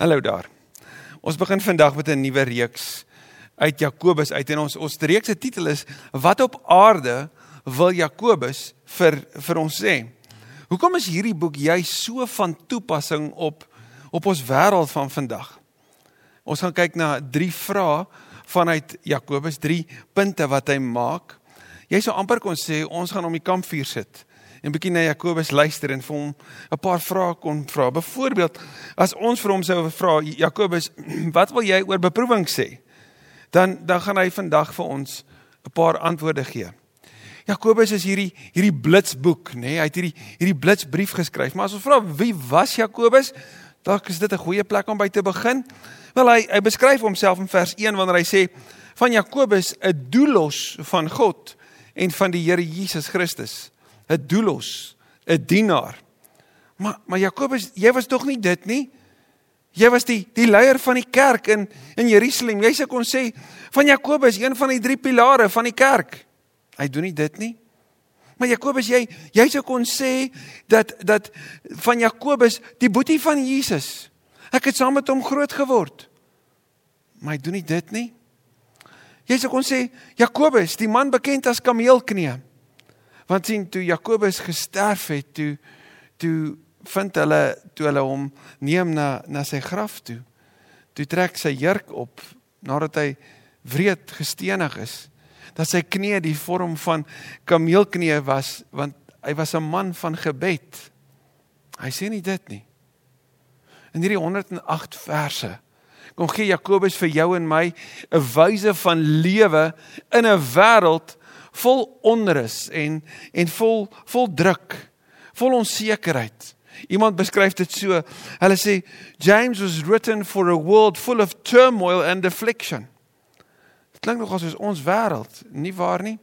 Hallo daar. Ons begin vandag met 'n nuwe reeks uit Jakobus uit en ons ons reeks se titel is Wat op aarde wil Jakobus vir vir ons sê? Hoekom is hierdie boek juis so van toepassing op op ons wêreld van vandag? Ons gaan kyk na drie vrae vanuit Jakobus, drie punte wat hy maak. Jy sou amper kon sê ons gaan om die kampvuur sit en bietjie na Jakobus luister en vir hom 'n paar vrae kon vra. Byvoorbeeld, as ons vir hom sou vra, Jakobus, wat wil jy oor beproewing sê? Dan dan gaan hy vandag vir ons 'n paar antwoorde gee. Jakobus is hierdie hierdie blitsboek, nê? Nee? Hy het hierdie hierdie blitsbrief geskryf. Maar as ons vra wie was Jakobus, dalk is dit 'n goeie plek om by te begin. Wel hy hy beskryf homself in vers 1 wanneer hy sê van Jakobus 'n doelos van God en van die Here Jesus Christus. 'n doelos, 'n dienaar. Maar maar Jakobus, jy was tog nie dit nie. Jy was die die leier van die kerk in in Jerusalem. Jy sê kon sê van Jakobus, een van die drie pilare van die kerk. Hy doen nie dit nie. Maar Jakobus, jy jy sou kon sê dat dat van Jakobus, die boetie van Jesus. Ek het saam met hom groot geword. Maar hy doen nie dit nie. Jy sou kon sê Jakobus, die man bekend as kameelknie. Want sien toe Jakobus gesterf het, toe toe vind hulle toe hulle hom neem na na sy graf toe. Toe trek sy jurk op nadat hy wreed gestenig is. Dat sy knie die vorm van kameelknie was want hy was 'n man van gebed. Hy sê nie dit nie. In hierdie 108 verse kom gee Jakobus vir jou en my 'n wyse van lewe in 'n wêreld vol onrus en en vol vol druk, vol onsekerheid. Iemand beskryf dit so. Hulle sê James was written for a world full of turmoil and affliction. Dit klink nog as ons wêreld, nie waar nie?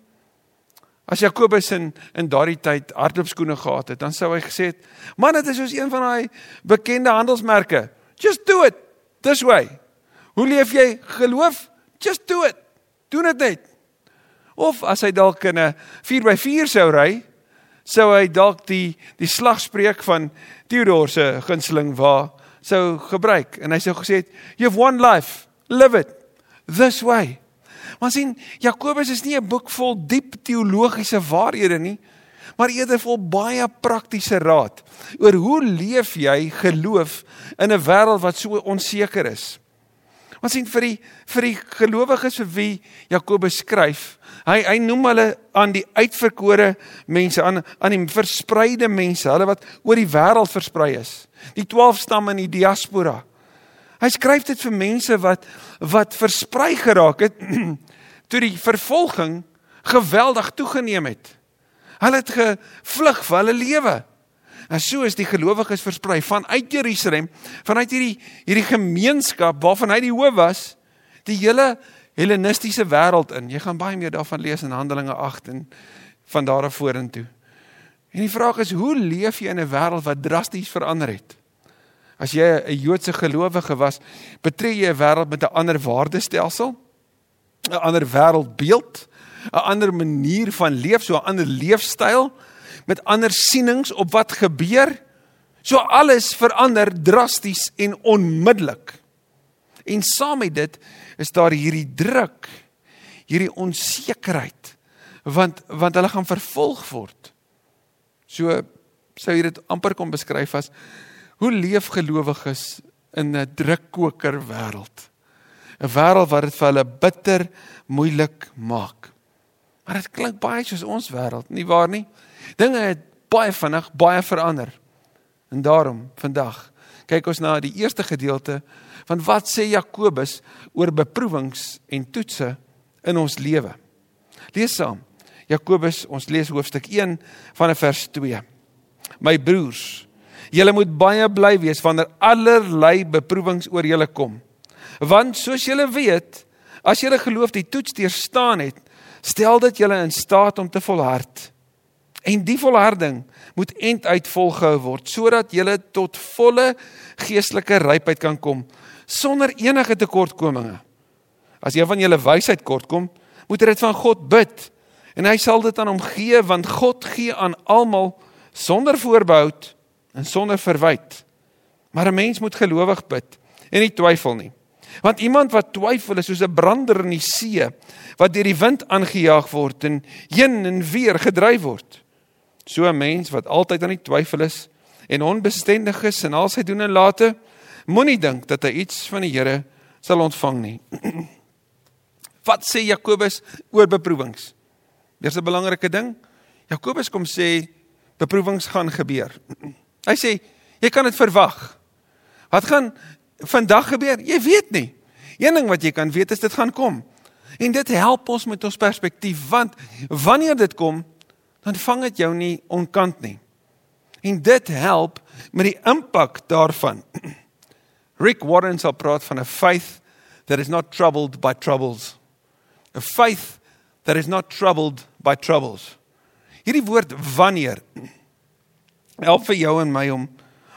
As Jakobus in in daardie tyd hardloopskoene gehad het, dan sou hy gesê het: "Man, dit is soos een van daai bekende handelsmerke. Just do it this way." Hoe leef jy geloof? Just do it. Doen dit net. Of as hy dalk in 'n 4x4 sou ry, sou hy dalk die die slagspreuk van Theodore se gunsteling waar sou gebruik. En hy sou gesê het you've one life. Live it this way. Maar sien Jakobus is nie 'n boek vol diep teologiese waarhede nie maar eerder vol baie praktiese raad oor hoe leef jy geloof in 'n wêreld wat so onseker is. Ons sien vir die vir die gelowiges vir wie Jakobus skryf. Hy hy noem hulle aan die uitverkore mense aan aan die verspreide mense, hulle wat oor die wêreld versprei is. Die 12 stamme in die diaspora. Hy skryf dit vir mense wat wat versprei geraak het toe die vervolging geweldig toegeneem het. Hulle het gevlug vir hulle lewe. En so is die gelowiges versprei vanuit Jerusalem, vanuit hierdie hierdie gemeenskap waarvan hy die hoof was, die hele Hellenistiese wêreld in. Jy gaan baie meer daarvan lees in Handelinge 8 en van daar af vorentoe. En die vraag is, hoe leef jy in 'n wêreld wat drasties verander het? As jy 'n Joodse gelowige was, betree jy 'n wêreld met 'n ander waardestelsel, 'n ander wêreldbeeld, 'n ander manier van leef, so 'n ander leefstyl met ander sienings op wat gebeur. So alles verander drasties en onmiddellik. En saam met dit is daar hierdie druk, hierdie onsekerheid want want hulle gaan vervolg word. So sou jy dit amper kon beskryf as hoe leef gelowiges in 'n drukkoker wêreld. 'n Wêreld wat dit vir hulle bitter moeilik maak. Maar dit klink baie soos ons wêreld, nie waar nie? Dinge het baie vinnig baie verander. En daarom vandag kyk ons na die eerste gedeelte van wat sê Jakobus oor beproewings en toetse in ons lewe. Lees saam. Jakobus, ons lees hoofstuk 1 van vers 2. My broers, julle moet baie bly wees wanneer allerlei beproewings oor julle kom. Want soos julle weet, as julle geloof die toets deurstaan het, stel dit julle in staat om te volhard. En die volharding moet end uit volgehou word sodat jy tot volle geestelike rypheid kan kom sonder enige tekortkominge. As jy van julle wysheid kortkom, moet jy dit van God bid en hy sal dit aan hom gee want God gee aan almal sonder voorbehou en sonder verwyte. Maar 'n mens moet gelowig bid en nie twyfel nie. Want iemand wat twyfel is soos 'n brander in die see wat deur die wind aangejaag word en heen en weer gedryf word. So 'n mens wat altyd aan die twyfel is en onbestendig is in al sy doen en late, moenie dink dat hy iets van die Here sal ontvang nie. wat sê Jakobus oor beproewings? Dis 'n belangrike ding. Jakobus kom sê beproewings gaan gebeur. Hy sê jy kan dit verwag. Wat gaan vandag gebeur? Jy weet nie. Een ding wat jy kan weet is dit gaan kom. En dit help ons met ons perspektief want wanneer dit kom, dan vang dit jou nie onkant nie. En dit help met die impak daarvan. Rick Warren sal praat van 'n faith that is not troubled by troubles. A faith that is not troubled by troubles. Hierdie woord wanneer help vir jou en my om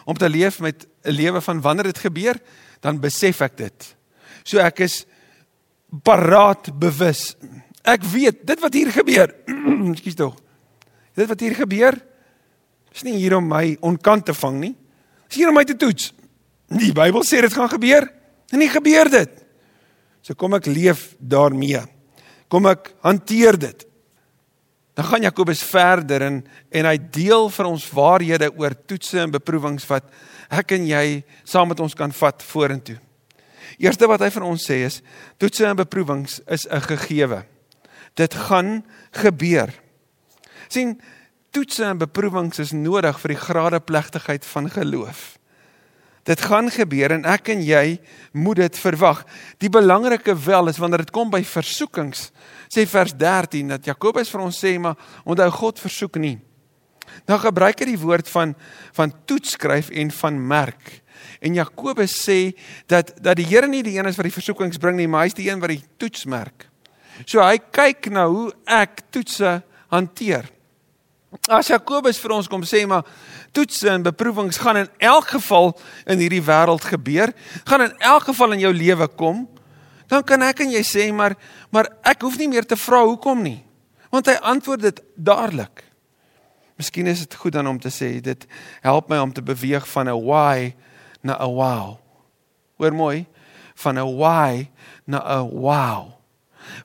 om te leef met 'n lewe van wanneer dit gebeur, dan besef ek dit. So ek is paraat bewus. Ek weet dit wat hier gebeur. Ekskuus tog. Dit wat hier gebeur is nie hier om my onkant te vang nie. Dis hier om my te toets. Die Bybel sê dit gaan gebeur en nie gebeur dit. So kom ek leef daarmee. Kom ek hanteer dit. Dan gaan Jakobus verder en en hy deel vir ons waarhede oor toetse en beproewings wat ek en jy saam met ons kan vat vorentoe. Eerste wat hy vir ons sê is toetse en beproewings is 'n gegewe. Dit gaan gebeur. sien toetse en beproewings is nodig vir die gradeplegtigheid van geloof. Dit gaan gebeur en ek en jy moet dit verwag. Die belangrike wel is wanneer dit kom by versoekings, sê vers 13 dat Jakobus vir ons sê maar onthou God versoek nie. Nou gebruik hy die woord van van toetskryf en van merk. En Jakobus sê dat dat die Here nie die een is wat die versoekings bring nie, maar hy's die een wat die toets merk. So hy kyk na hoe ek toetse hanteer. As Jakobus vir ons kom sê maar toetse en beproewings gaan in elk geval in hierdie wêreld gebeur, gaan in elk geval in jou lewe kom, dan kan ek en jy sê maar maar ek hoef nie meer te vra hoekom nie, want hy antwoord dit dadelik. Miskien is dit goed dan om te sê dit help my om te beweeg van 'n why na 'n wow. Hoor mooi, van 'n why na 'n wow.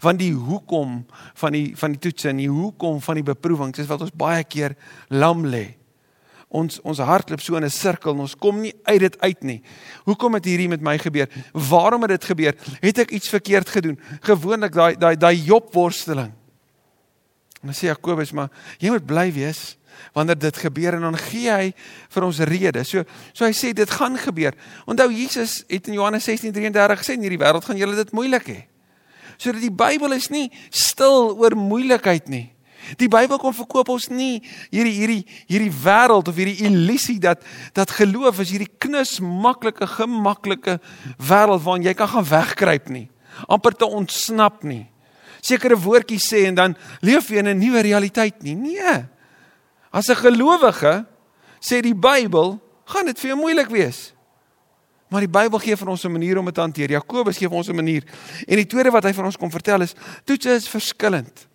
Want die hoekom van die van die toetse en die hoekom van die beproewings is wat ons baie keer lam lê. Ons ons hart loop so in 'n sirkel en ons kom nie uit dit uit nie. Hoekom het hierdie met my gebeur? Waarom het dit gebeur? Het ek iets verkeerd gedoen? Gewoonlik daai daai daai Job worsteling. En dan sê Jakobus maar jy moet bly wees wanneer dit gebeur en dan gee hy vir ons redes. So so hy sê dit gaan gebeur. Onthou Jesus het in Johannes 16:33 gesê in hierdie wêreld gaan julle dit moeilik hê. So dat die Bybel is nie stil oor moeilikheid nie. Die Bybel kom verkoop ons nie hierdie hierdie hierdie wêreld of hierdie illusie dat dat geloof is hierdie knus maklike gemaklike wêreld waarin jy kan gaan wegkruip nie. amper te ontsnap nie. Sekere woordjies sê en dan leef jy in 'n nuwe realiteit nie. Nee. As 'n gelowige sê die Bybel, gaan dit vir jou moeilik wees. Maar die Bybel gee vir ons 'n manier om dit te hanteer. Jakobus gee vir ons 'n manier. En die tweede wat hy vir ons kom vertel is, toetse is verskillend.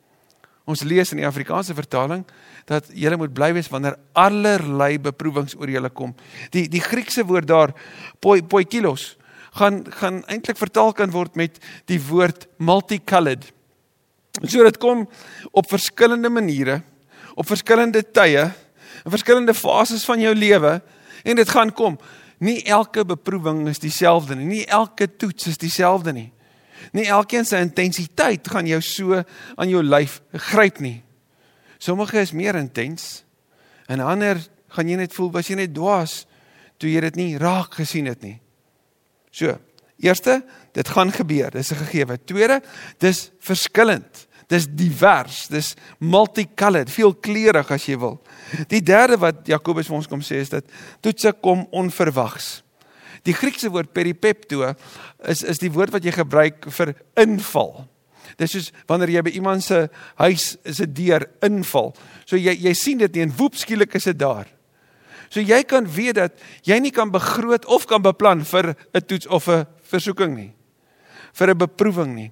Ons lees in die Afrikaanse vertaling dat jy moet bly wees wanneer allerlei beproewings oor julle kom. Die die Griekse woord daar poi poikilos gaan gaan eintlik vertaal kan word met die woord multicolored. So dit kom op verskillende maniere op verskillende tye in verskillende fases van jou lewe en dit gaan kom. Nie elke beproewing is dieselfde nie. Nie elke toets is dieselfde nie. Nie elkeen se intensiteit gaan jou so aan jou lyf gryp nie. Sommige is meer intens en ander gaan jy net voel as jy net dwaas toe jy dit nie raak gesien het nie. So, eerste, dit gaan gebeur. Dis 'n gegewe. Tweede, dis verskillend. Dis divers, dis multicolored, veel kleurig as jy wil. Die derde wat Jakobus vir ons kom sê is dat toetse kom onverwags. Die Griekse woord peripepto is is die woord wat jy gebruik vir inval. Dis soos wanneer jy by iemand se huis is 'n deur inval. So jy jy sien dit nie en woep skielik is dit daar. So jy kan weet dat jy nie kan begroot of kan beplan vir 'n toets of 'n versoeking nie. vir 'n beproewing nie.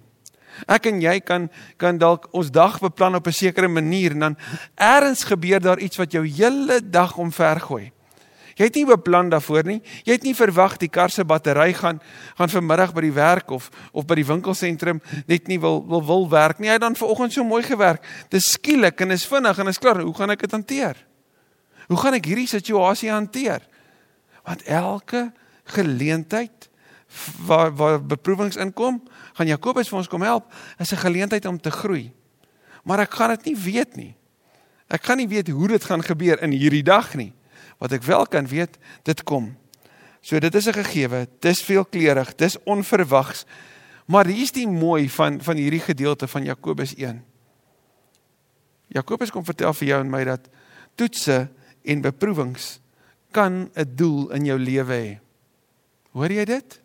Ek en jy kan kan dalk ons dag beplan op 'n sekere manier en dan eers gebeur daar iets wat jou hele dag omvergooi. Jy het nie beplan daarvoor nie. Jy het nie verwag die kar se battery gaan gaan vanmiddag by die werk of of by die winkelsentrum net nie wil wil wil werk nie. Hy het dan vanoggend so mooi gewerk. Dis skielik en is vinnig en is klaar. Hoe gaan ek dit hanteer? Hoe gaan ek hierdie situasie hanteer? Want elke geleentheid waar waar beproewings inkom, gaan Jakobus vir ons kom help, is 'n geleentheid om te groei. Maar ek gaan dit nie weet nie. Ek kan nie weet hoe dit gaan gebeur in hierdie dag nie. Wat ek wel kan weet, dit kom. So dit is 'n gegewe, dis veelkleurig, dis onverwags. Maar hier's die mooi van van hierdie gedeelte van Jakobus 1. Jakobus kom vertel vir jou en my dat toetse en beproewings kan 'n doel in jou lewe hê. Hoor jy dit?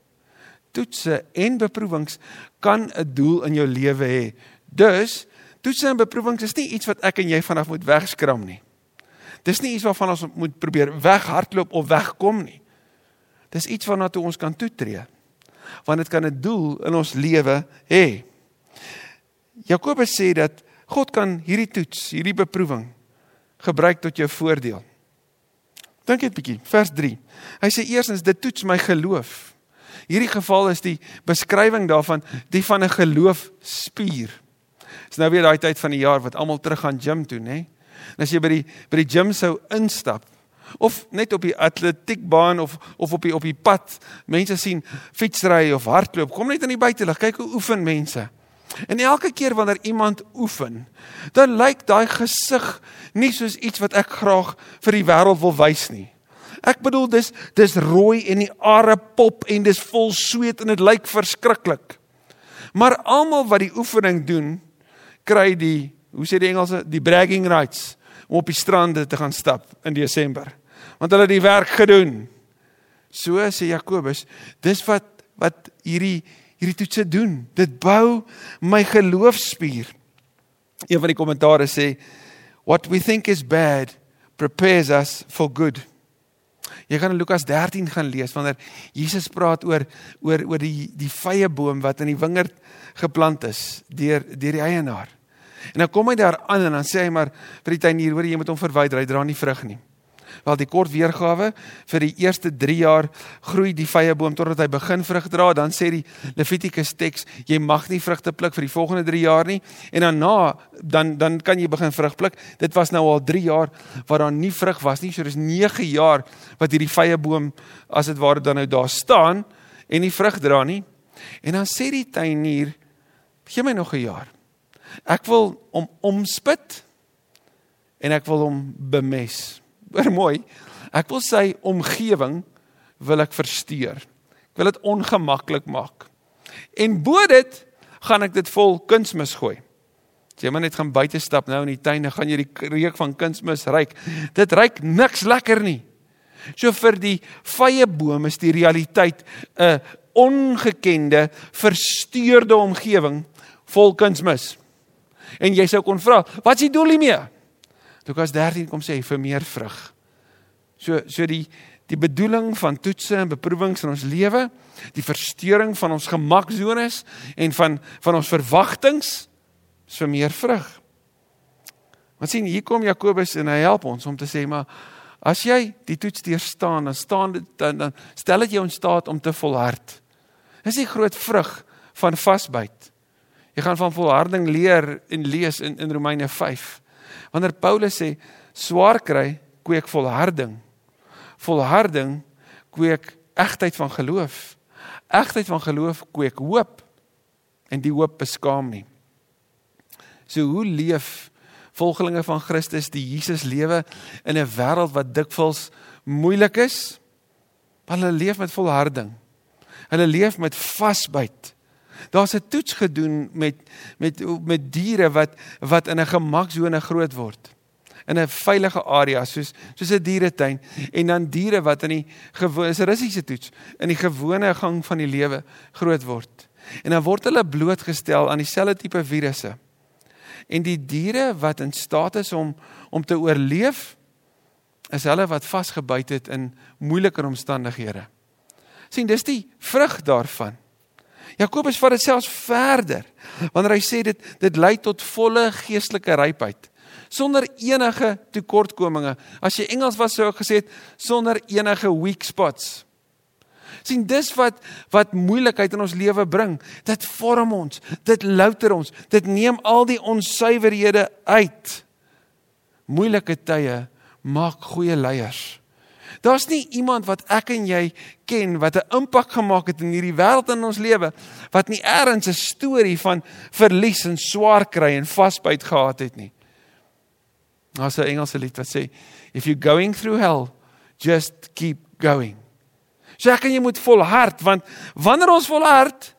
Toetse en beproewings kan 'n doel in jou lewe hê. Dus toetse en beproewings is nie iets wat ek en jy vanaf moet wegskram nie. Dis nie iets waarvan ons moet probeer weghardloop of wegkom nie. Dis iets waarna toe ons kan toetree. Want dit kan 'n doel in ons lewe hê. Jakobus sê dat God kan hierdie toets, hierdie beproewing gebruik tot jou voordeel. Dink net 'n bietjie, vers 3. Hy sê eerstens dit toets my geloof. Hierdie geval is die beskrywing daarvan die van 'n geloofspier. Dis nou weer daai tyd van die jaar wat almal terug gaan gym toe, nê? En as jy by die by die gym sou instap of net op die atletiekbaan of of op die op die pad mense sien fietsry of hardloop, kom net in die buitelug, kyk hoe oefen mense. En elke keer wanneer iemand oefen, dan lyk daai gesig nie soos iets wat ek graag vir die wêreld wil wys nie. Ek bedoel dis dis rooi en die are pop en dis vol sweet en dit lyk verskriklik. Maar almal wat die oefening doen, kry die hoe sê die Engelse die bragging rights om op die strande te gaan stap in Desember. Want hulle het die werk gedoen. So sê Jakobus, dis wat wat hierdie hierdie toetse doen. Dit bou my geloofspier. Een van die kommentare sê what we think is bad prepares us for good. Jy gaan in Lukas 13 gaan lees wanneer Jesus praat oor oor oor die die vrye boom wat in die wingerd geplant is deur deur die eienaar. En dan kom hy daar aan en dan sê hy maar vir die tuinier, hoor jy moet hom verwyder, hy dra nie vrug nie. Wel die kort weergawe vir die eerste 3 jaar groei die vrye boom totdat hy begin vrug dra, dan sê die Levitikus teks jy mag nie vrugte pluk vir die volgende 3 jaar nie en dan na dan dan kan jy begin vrug pluk. Dit was nou al 3 jaar waar daar nie vrug was nie. So dis 9 jaar wat hierdie vrye boom as dit ware dan nou daar staan en nie vrug dra nie. En dan sê die tuinier gee my nog 'n jaar. Ek wil hom omspit en ek wil hom bemes hoor mooi. Ek wil sy omgewing wil ek versteur. Ek wil dit ongemaklik maak. En bo dit gaan ek dit vol kunsmis gooi. As jy maar net gaan buite stap nou in die tuin, dan gaan jy die reuk van kunsmis ruik. Dit ruik niks lekker nie. So vir die vrye boom is die realiteit 'n ongekende, versteurde omgewing vol kunsmis. En jy sou kon vra, wat is die doel hiermee? Lukas 13 kom sê vir meer vrug. So so die die bedoeling van toetse en beproewings in ons lewe, die verstoring van ons gemaksones en van van ons verwagtinge is vir meer vrug. Want sien hier kom Jakobus en hy help ons om te sê maar as jy die toets deurstaan dan staan dit dan, dan stel dit jou in staat om te volhard. Dis die groot vrug van vasbyt. Jy gaan van volharding leer en lees in in Romeine 5. Wanneer Paulus sê swaar kry, kweek volharding. Volharding kweek egtheid van geloof. Egtheid van geloof kweek hoop en die hoop beskaam nie. So hoe leef volgelinge van Christus die Jesus lewe in 'n wêreld wat dikwels moeilik is? Hulle leef met volharding. Hulle leef met vasbyt. Daar's 'n toets gedoen met met met diere wat wat in 'n gemaksone groot word in 'n veilige area soos soos 'n dieretuin en dan diere wat in die gewone is 'n russiese toets in die gewone gang van die lewe groot word. En dan word hulle blootgestel aan dieselfde tipe virusse. En die diere wat in staat is om om te oorleef is hulle wat vasgebyt het in moeiliker omstandighede. sien dis die vrug daarvan. Jakobus vat dit selfs verder wanneer hy sê dit dit lei tot volle geestelike rypheid. sonder enige tekortkominge. As jy Engels was sou ek gesê het sonder enige weak spots. sien dis wat wat moeilikheid in ons lewe bring. Dit vorm ons, dit louter ons, dit neem al die onsuiverhede uit. Moeilike tye maak goeie leiers. Daar's nie iemand wat ek en jy ken wat 'n impak gemaak het in hierdie wêreld in ons lewe wat nie eers 'n storie van verlies en swaar kry en vasbyt gehad het nie. Daar's 'n Engelse lied wat sê if you're going through hell, just keep going. So ek en jy moet volhard want wanneer ons volhard,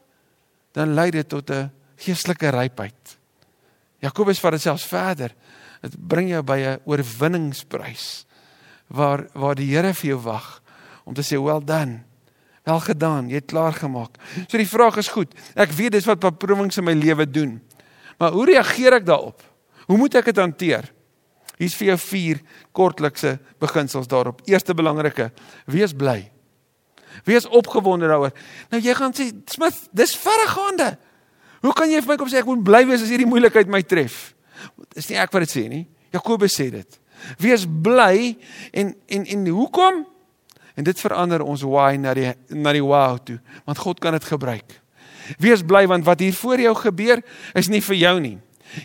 dan lei dit tot 'n geestelike rypheid. Jakobus vat dit selfs verder. Dit bring jou by 'n oorwinningsprys waar waar die Here vir jou wag om te sê well done. Wel gedaan, jy het klaar gemaak. So die vraag is goed. Ek weet dis wat beproewings in my lewe doen. Maar hoe reageer ek daarop? Hoe moet ek dit hanteer? Hier's vir jou vier kortlikse beginsels daarop. Eerste belangrike, wees bly. Wees opgewonde daaroor. Nou jy gaan sê, Smith, dis verregaande. Hoe kan jy vir my kom sê ek moet bly wees as hierdie moeilikheid my tref? Dis nie ek wat dit sê nie. Jakobus sê dit. Wees bly en en en hoekom? En dit verander ons why na die na die wow toe, want God kan dit gebruik. Wees bly want wat hier voor jou gebeur is nie vir jou nie.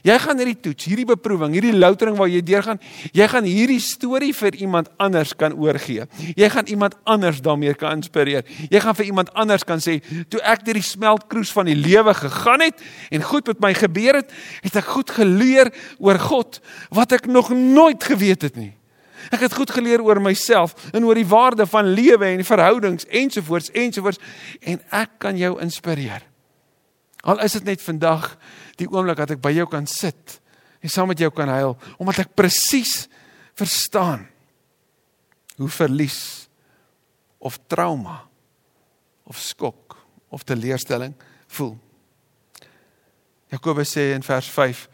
Jy gaan hierdie toets, hierdie beproewing, hierdie loutering waar jy deurgaan, jy gaan hierdie storie vir iemand anders kan oorgee. Jy gaan iemand anders daarmee kan inspireer. Jy gaan vir iemand anders kan sê, toe ek deur die smeltkroes van die lewe gegaan het en goed met my gebeur het, het ek goed geleer oor God wat ek nog nooit geweet het nie. Ek het goed geleer oor myself en oor die waarde van lewe en verhoudings ensovoorts ensovoorts en ek kan jou inspireer. Al is dit net vandag die oomblik dat ek by jou kan sit en saam met jou kan huil omdat ek presies verstaan hoe verlies of trauma of skok of teleurstelling voel. Jakobus sê in vers 5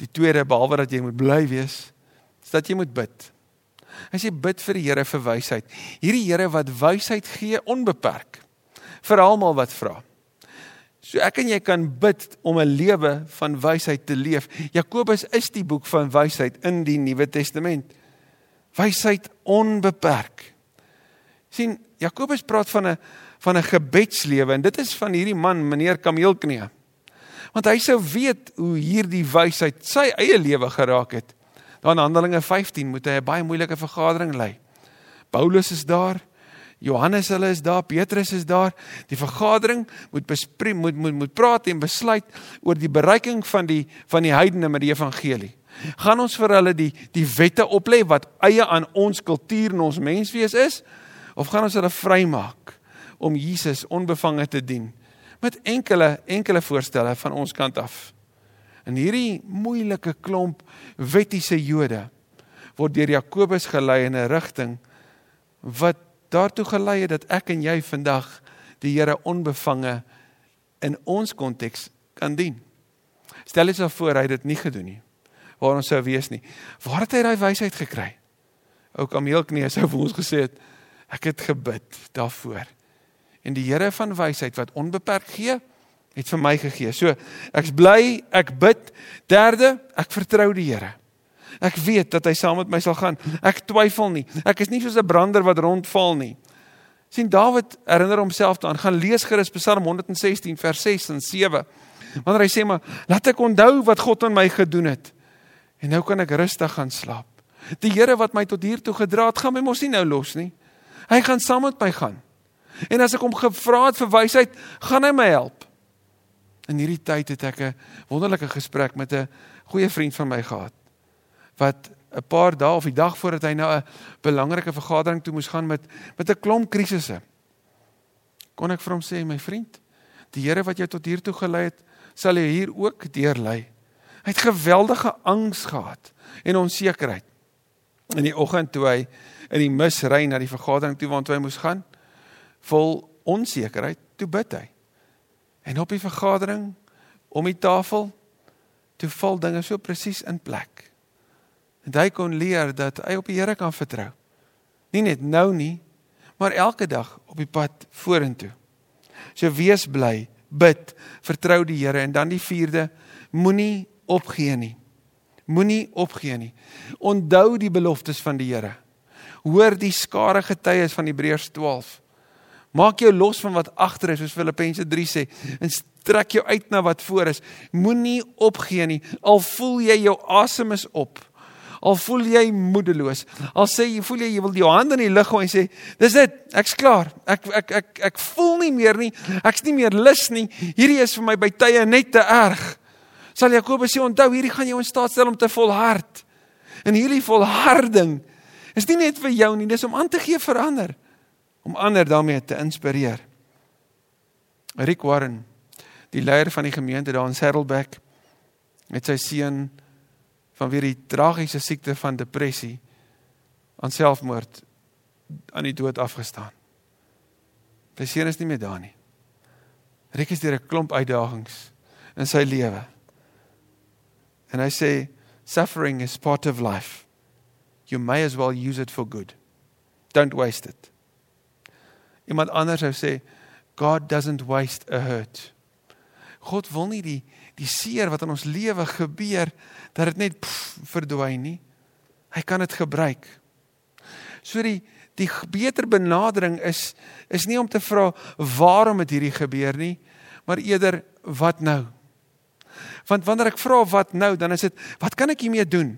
die tweede behalwe dat jy moet bly wees is dat jy moet bid. Hy sê bid vir die Here vir wysheid. Hierdie Here wat wysheid gee onbeperk vir almal wat vra. So ek en jy kan bid om 'n lewe van wysheid te leef. Jakobus is die boek van wysheid in die Nuwe Testament. Wysheid onbeperk. sien Jakobus praat van 'n van 'n gebedslewe en dit is van hierdie man meneer Kameelknie. Want hy sou weet hoe hierdie wysheid sy eie lewe geraak het. Dan Handelinge 15 moet hy 'n baie moeilike vergadering lei. Paulus is daar, Johannes hulle is daar, Petrus is daar. Die vergadering moet bespreek moet moet moet praat en besluit oor die bereiking van die van die heidene met die evangelie. Gaan ons vir hulle die die wette oplê wat eie aan ons kultuur en ons menswees is of gaan ons hulle vrymaak om Jesus onbevange te dien met enkele enkele voorstelle van ons kant af. In hierdie moeilike klomp wettiese Jode word deur Jakobus gelei in 'n rigting wat daartoe gelei het dat ek en jy vandag die Here onbevange in ons konteks kan dien. Stel sou voor hy dit nie gedoen nie. Waar ons sou wees nie. Waar het hy daai wysheid gekry? Ou Kameelknie sou vir ons gesê het ek het gebid daarvoor. En die Here van wysheid wat onbeperk gee, het vir my gegee. So, ek's bly, ek bid. Derde, ek vertrou die Here. Ek weet dat hy saam met my sal gaan. Ek twyfel nie. Ek is nie soos 'n brander wat rondval nie. sien Dawid herinner homself daaraan. Gaan lees gerus Psalm 116 vers 6 en 7. Wanneer hy sê maar laat ek onthou wat God aan my gedoen het. En nou kan ek rustig gaan slaap. Die Here wat my tot hier toe gedra het, gaan my mos nie nou los nie. Hy gaan saam met my gaan. En as ek hom gevra het vir wysheid, gaan hy my help. In hierdie tyd het ek 'n wonderlike gesprek met 'n goeie vriend van my gehad wat 'n paar dae of die dag voordat hy na 'n belangrike vergadering toe moes gaan met met 'n klomp krisisse. Kon ek vir hom sê, my vriend, die Here wat jou tot hier toe gelei het, sal jou hier ook deurlei. Hy het geweldige angs gehad en onsekerheid. In die oggend toe hy in die mis ry na die vergadering toe waartoe hy moes gaan, vol onsekerheid, toe bid hy. En op die vergadering om die tafel toe val dinge so presies in plek. En hy kon leer dat hy op die Here kan vertrou. Nie net nou nie, maar elke dag op die pad vorentoe. So wees bly, bid, vertrou die Here en dan die 4de, moenie opgee nie. Moenie opgee nie. Onthou die beloftes van die Here. Hoor die skare getuies van Hebreërs 12. Maak jou los van wat agter is, soos Filippense 3 sê, en trek jou uit na wat voor is. Moenie opgee nie. Al voel jy jou asem is op. Al voel jy moedeloos. Al sê jy voel jy jy wil jou hande in die lug gooi en sê, "Dis dit, ek's klaar. Ek ek ek ek voel nie meer nie. Ek's nie meer lus nie. Hierdie is vir my by tye net te erg." Sal Jakobus sê, "Onthou, hierdie gaan jou in staat stel om te volhard." En hierdie volharding is nie net vir jou nie, dis om aan te gee vir ander, om ander daarmee te inspireer. Rick Warren, die leier van die gemeente daar in Saddleback, het sy seun vanweer die tragiese siekte van depressie aan selfmoord aan die dood afgestaan. Sy seun is nie meer daar nie. Rick is deur 'n klomp uitdagings in sy lewe. En hy sê suffering is part of life. You may as well use it for good. Don't waste it. Iemand anders sou sê God doesn't waste a hurt. God wil nie die die seer wat in ons lewe gebeur dat dit net pff, verdwyn nie. Hy kan dit gebruik. So die die beter benadering is is nie om te vra waarom het hierdie gebeur nie, maar eerder wat nou? Want wanneer ek vra wat nou, dan is dit wat kan ek hiermee doen?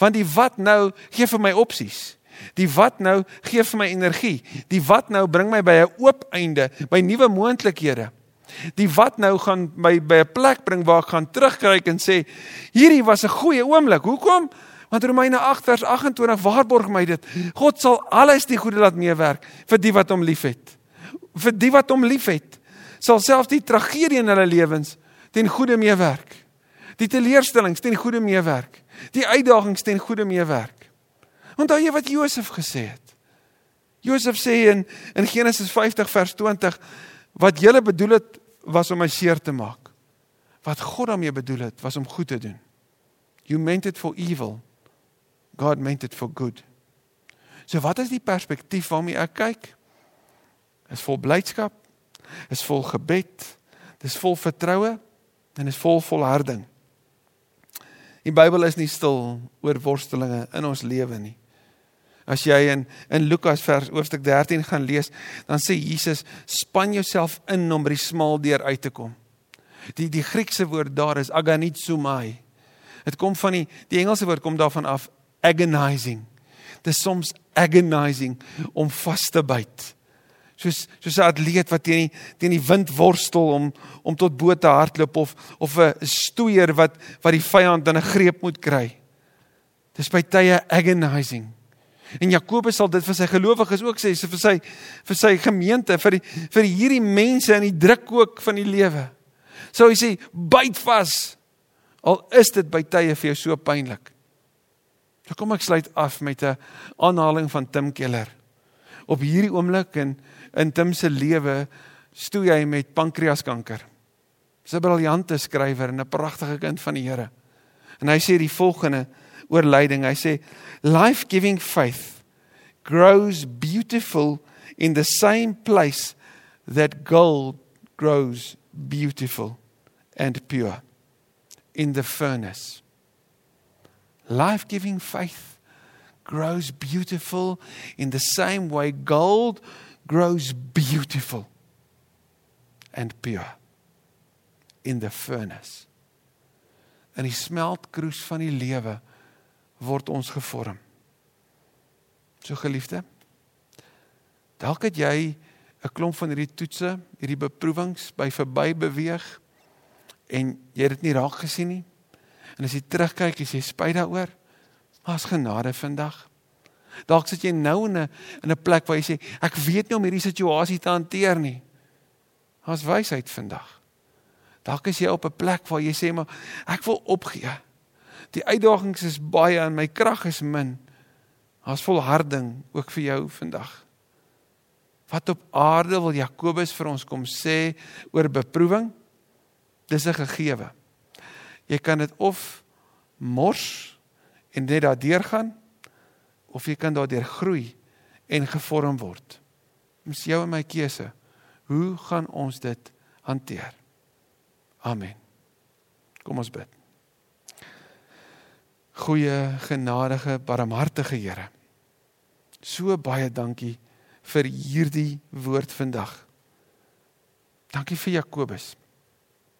Want die wat nou gee vir my opsies. Die wat nou gee vir my energie. Die wat nou bring my by 'n oop einde, by nuwe moontlikhede. Die wat nou gaan my by 'n plek bring waar ek gaan terugkyk en sê hierdie was 'n goeie oomblik. Hoekom? Want Romeine 8 vers 28 waarborg my dit. God sal alles die goeie laat meewerk vir die wat hom liefhet. Vir die wat hom liefhet, sal selfs die tragedie in hulle lewens ten goeie meewerk. Die teleurstellings ten goeie meewerk. Die uitdagings ten goeie meewerk. Onthou jy wat Josef gesê het? Josef sê in in Genesis 50 vers 20 Wat julle bedoel het was om my seer te maak. Wat God daarmee bedoel het was om goed te doen. You meant it for evil. God meant it for good. So wat is die perspektief waarmee ek kyk? Is vol blydskap, is vol gebed, dis vol vertroue en is vol volharding. Die Bybel is nie stil oor worstelinge in ons lewe nie. As jy in in Lukas vers hoofstuk 13 gaan lees, dan sê Jesus: "Span jouself in om by die smal deur uit te kom." Die die Griekse woord daar is agonizomai. Dit kom van die die Engelse woord kom daarvan af agonizing. Dit soms agonizing om vas te byt. Soos soos 'n atleet wat teen die teen die wind worstel om om tot bo te hardloop of of 'n stoeier wat wat die vyand in 'n greep moet kry. Dis by tye agonizing. En Jakobus sal dit vir sy gelowiges ook sê, vir sy vir sy gemeente, vir die, vir hierdie mense in die drukkook van die lewe. Sou hy sê, byt vas. Al is dit by tye vir jou so pynlik. Nou kom ek sluit af met 'n aanhaling van Tim Keller. Op hierdie oomblik in in Tim se lewe stoei hy met pankreaskanker. Sy briljante skrywer en 'n pragtige kind van die Here. En hy sê die volgende oor lyding. Hy sê life-giving faith grows beautiful in the same place that gold grows beautiful and pure in the furnace. Life-giving faith grows beautiful in the same way gold grows beautiful and pure in the furnace. In die smeltkroes van die lewe word ons gevorm. So geliefde, dalk het jy 'n klomp van hierdie toetse, hierdie beproewings by verby beweeg en jy het dit nie raak gesien nie. En as jy terugkyk, as jy spyt daaroor, maar's genade vandag. Dalk sit jy nou in 'n in 'n plek waar jy sê, ek weet nie om hierdie situasie te hanteer nie. Daar's wysheid vandag. Dalk is jy op 'n plek waar jy sê maar ek wil opgee. Die uitdagings is baie en my krag is min. Daar's volharding ook vir jou vandag. Wat op aarde wil Jakobus vir ons kom sê oor beproewing? Dis 'n gegewe. Jy kan dit of mors en net daardeur gaan of jy kan daardeur groei en gevorm word. Dis jou en my keuse. Hoe gaan ons dit hanteer? Amen. Kom ons bid. Goeie, genadige, barmhartige Here. So baie dankie vir hierdie woord vandag. Dankie vir Jakobus.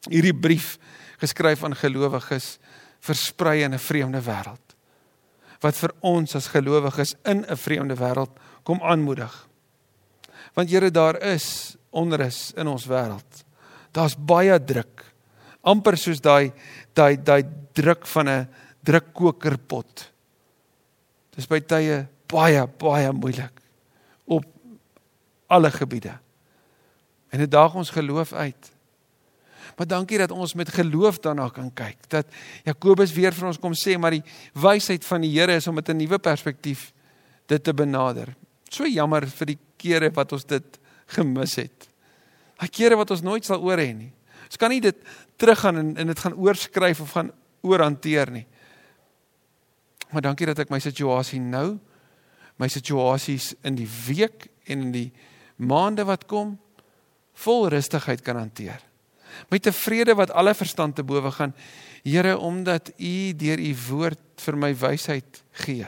Hierdie brief geskryf aan gelowiges versprei in 'n vreemde wêreld. Wat vir ons as gelowiges in 'n vreemde wêreld kom aanmoedig. Want Here, daar is onrus in ons wêreld. Daar's baie druk. amper soos daai daai daai druk van 'n drukkokerpot. Dis by tye baie baie moeilik op alle gebiede. En dit daag ons geloof uit. Maar dankie dat ons met geloof daarna kan kyk. Dat Jakobus weer vir ons kom sê maar die wysheid van die Here is om met 'n nuwe perspektief dit te benader. So jammer vir die kere wat ons dit gemis het. Daai kere wat ons nooit sal oor hê nie. Ons kan nie dit teruggaan en en dit gaan oorskryf of gaan oorhanteer nie. Maar dankie dat ek my situasie nou, my situasies in die week en in die maande wat kom vol rustigheid kan hanteer. Met 'n vrede wat alle verstand te bowe gaan. Here, omdat U deur U woord vir my wysheid gee.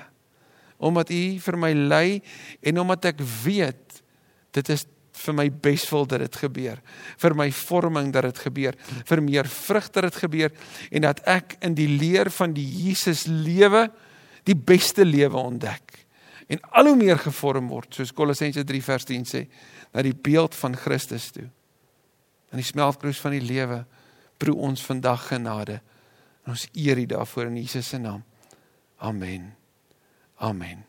Omdat U vir my lei en omdat ek weet dit is vir my beswil dat dit gebeur, vir my vorming dat dit gebeur, vir meer vrug dat dit gebeur en dat ek in die leer van die Jesus lewe die beste lewe ontdek en al hoe meer gevorm word soos Kolossense 3 vers 10 sê na die beeld van Christus toe. In die smeltkroes van die lewe proe ons vandag genade. En ons eer U daarvoor in Jesus se naam. Amen. Amen.